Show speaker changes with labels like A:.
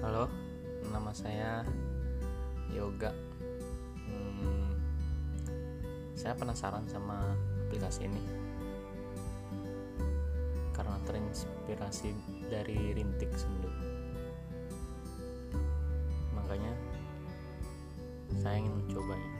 A: Halo, nama saya Yoga. Hmm, saya penasaran sama aplikasi ini karena terinspirasi dari rintik sendu. Makanya saya ingin mencobanya.